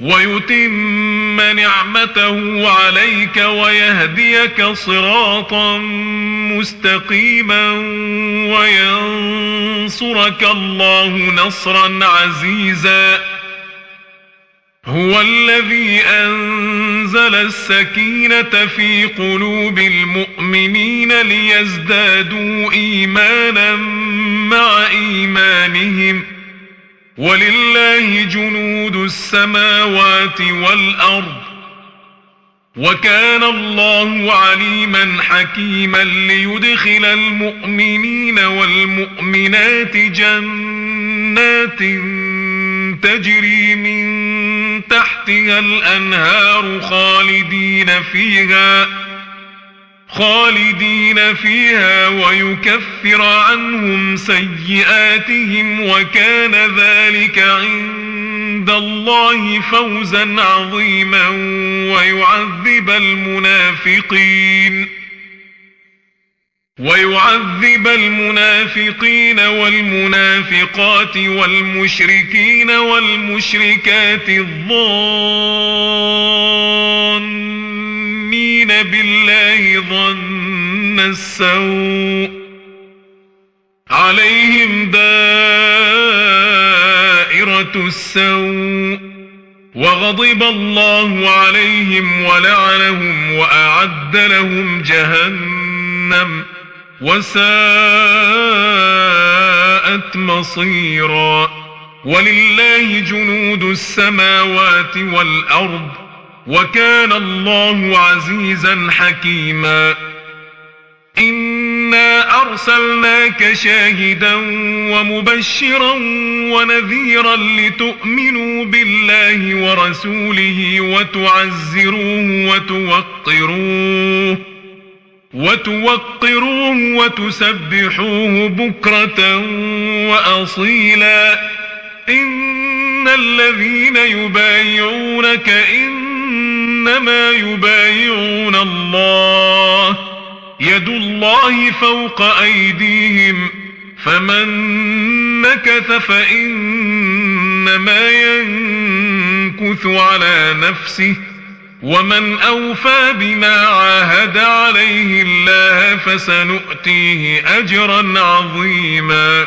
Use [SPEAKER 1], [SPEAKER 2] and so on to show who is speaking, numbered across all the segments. [SPEAKER 1] ويتم نعمته عليك ويهديك صراطا مستقيما وينصرك الله نصرا عزيزا هو الذي انزل السكينه في قلوب المؤمنين ليزدادوا ايمانا مع ايمانهم ولله جنود السماوات والأرض وكان الله عليما حكيما ليدخل المؤمنين والمؤمنات جنات تجري من تحتها الأنهار خالدين فيها خالدين فيها ويكفر عنهم سيئاتهم وكان ذلك عند الله فوزا عظيما ويعذب المنافقين ويعذب المنافقين والمنافقات والمشركين والمشركات الضالين المؤمنين بالله ظن السوء عليهم دائرة السوء وغضب الله عليهم ولعنهم وأعد لهم جهنم وساءت مصيرا ولله جنود السماوات والأرض وكان الله عزيزا حكيما انا ارسلناك شاهدا ومبشرا ونذيرا لتؤمنوا بالله ورسوله وتعزروه وتوقروه وتوقروه وتسبحوه بكره واصيلا ان الذين يبايعونك ان إنما يبايعون الله يد الله فوق أيديهم فمن نكث فإنما ينكث على نفسه ومن أوفى بما عاهد عليه الله فسنؤتيه أجرا عظيماً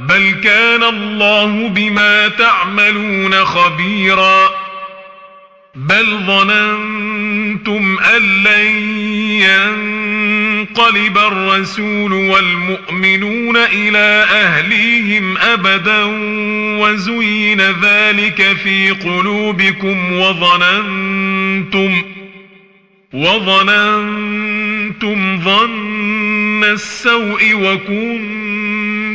[SPEAKER 1] بل كان الله بما تعملون خبيرا بل ظننتم أن لن ينقلب الرسول والمؤمنون إلى أهليهم أبدا وزين ذلك في قلوبكم وظننتم وظننتم ظن السوء وكنتم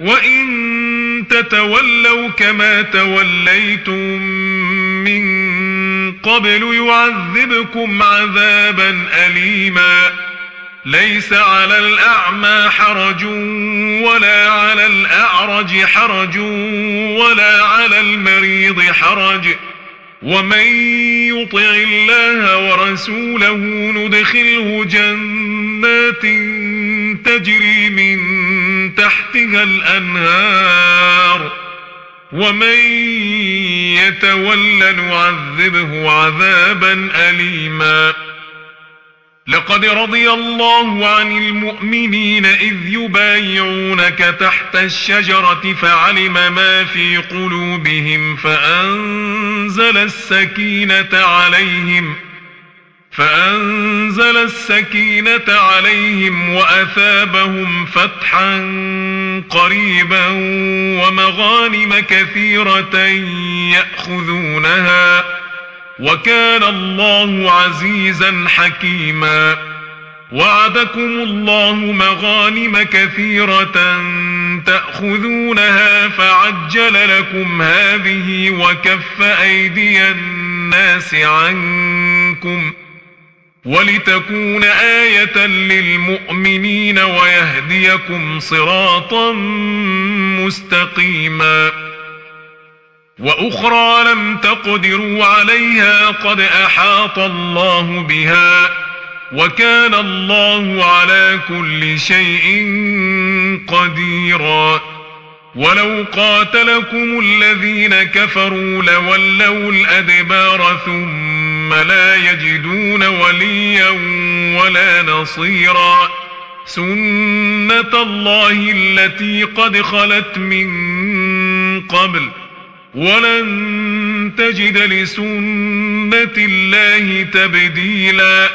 [SPEAKER 1] وإن تتولوا كما توليتم من قبل يعذبكم عذابا أليما ليس على الأعمى حرج ولا على الأعرج حرج ولا على المريض حرج ومن يطع الله ورسوله ندخله جنات تجري من تحتها الأنهار ومن يتولى نعذبه عذابا أليما لقد رضي الله عن المؤمنين إذ يبايعونك تحت الشجرة فعلم ما في قلوبهم فأنزل السكينة عليهم ۖ فأنزل السكينة عليهم وأثابهم فتحا قريبا ومغانم كثيرة يأخذونها وكان الله عزيزا حكيما وعدكم الله مغانم كثيرة تأخذونها فعجل لكم هذه وكف أيدي الناس عنكم ۖ ولتكون آية للمؤمنين ويهديكم صراطا مستقيما وأخرى لم تقدروا عليها قد أحاط الله بها وكان الله على كل شيء قديرا ولو قاتلكم الذين كفروا لولوا الأدبار ثم ثم لا يجدون وليا ولا نصيرا سنة الله التي قد خلت من قبل ولن تجد لسنة الله تبديلا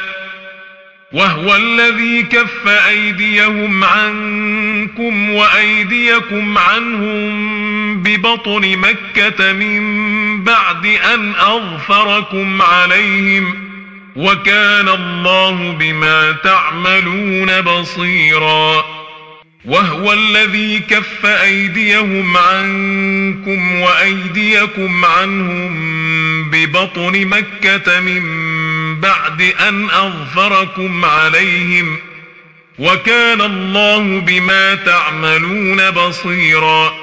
[SPEAKER 1] وهو الذي كف أيديهم عنكم وأيديكم عنهم ببطن مكة من بعد أن أغفركم عليهم وكان الله بما تعملون بصيرا وهو الذي كف أيديهم عنكم وأيديكم عنهم ببطن مكة من بعد أن أغفركم عليهم وكان الله بما تعملون بصيراً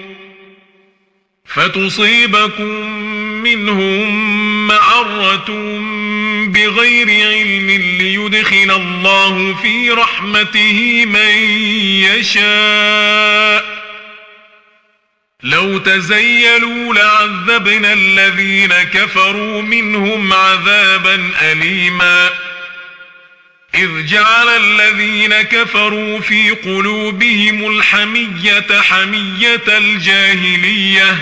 [SPEAKER 1] فتصيبكم منهم معرة بغير علم ليدخل الله في رحمته من يشاء لو تزيلوا لعذبنا الذين كفروا منهم عذابا أليما إذ جعل الذين كفروا في قلوبهم الحمية حمية الجاهليه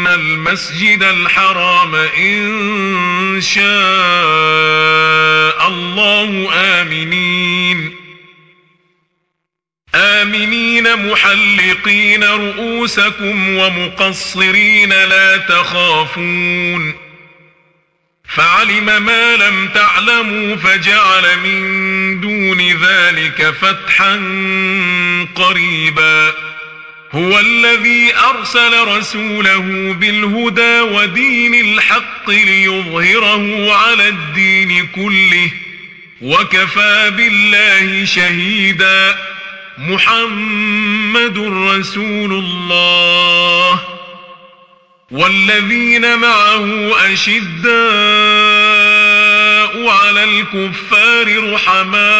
[SPEAKER 1] إن المسجد الحرام إن شاء الله آمنين آمنين محلقين رؤوسكم ومقصرين لا تخافون فعلم ما لم تعلموا فجعل من دون ذلك فتحا قريباً هو الذي أرسل رسوله بالهدى ودين الحق ليظهره على الدين كله وكفى بالله شهيدا محمد رسول الله والذين معه أشداء على الكفار رحمان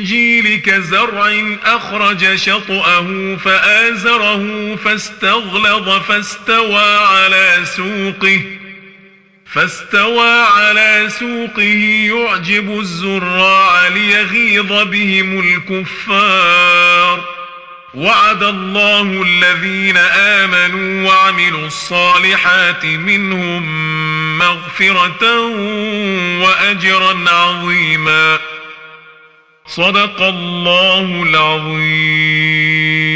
[SPEAKER 1] الإنجيل كزرع أخرج شطأه فآزره فاستغلظ فاستوى على سوقه فاستوى على سوقه يعجب الزراع ليغيظ بهم الكفار وعد الله الذين آمنوا وعملوا الصالحات منهم مغفرة وأجرا عظيماً صدق الله العظيم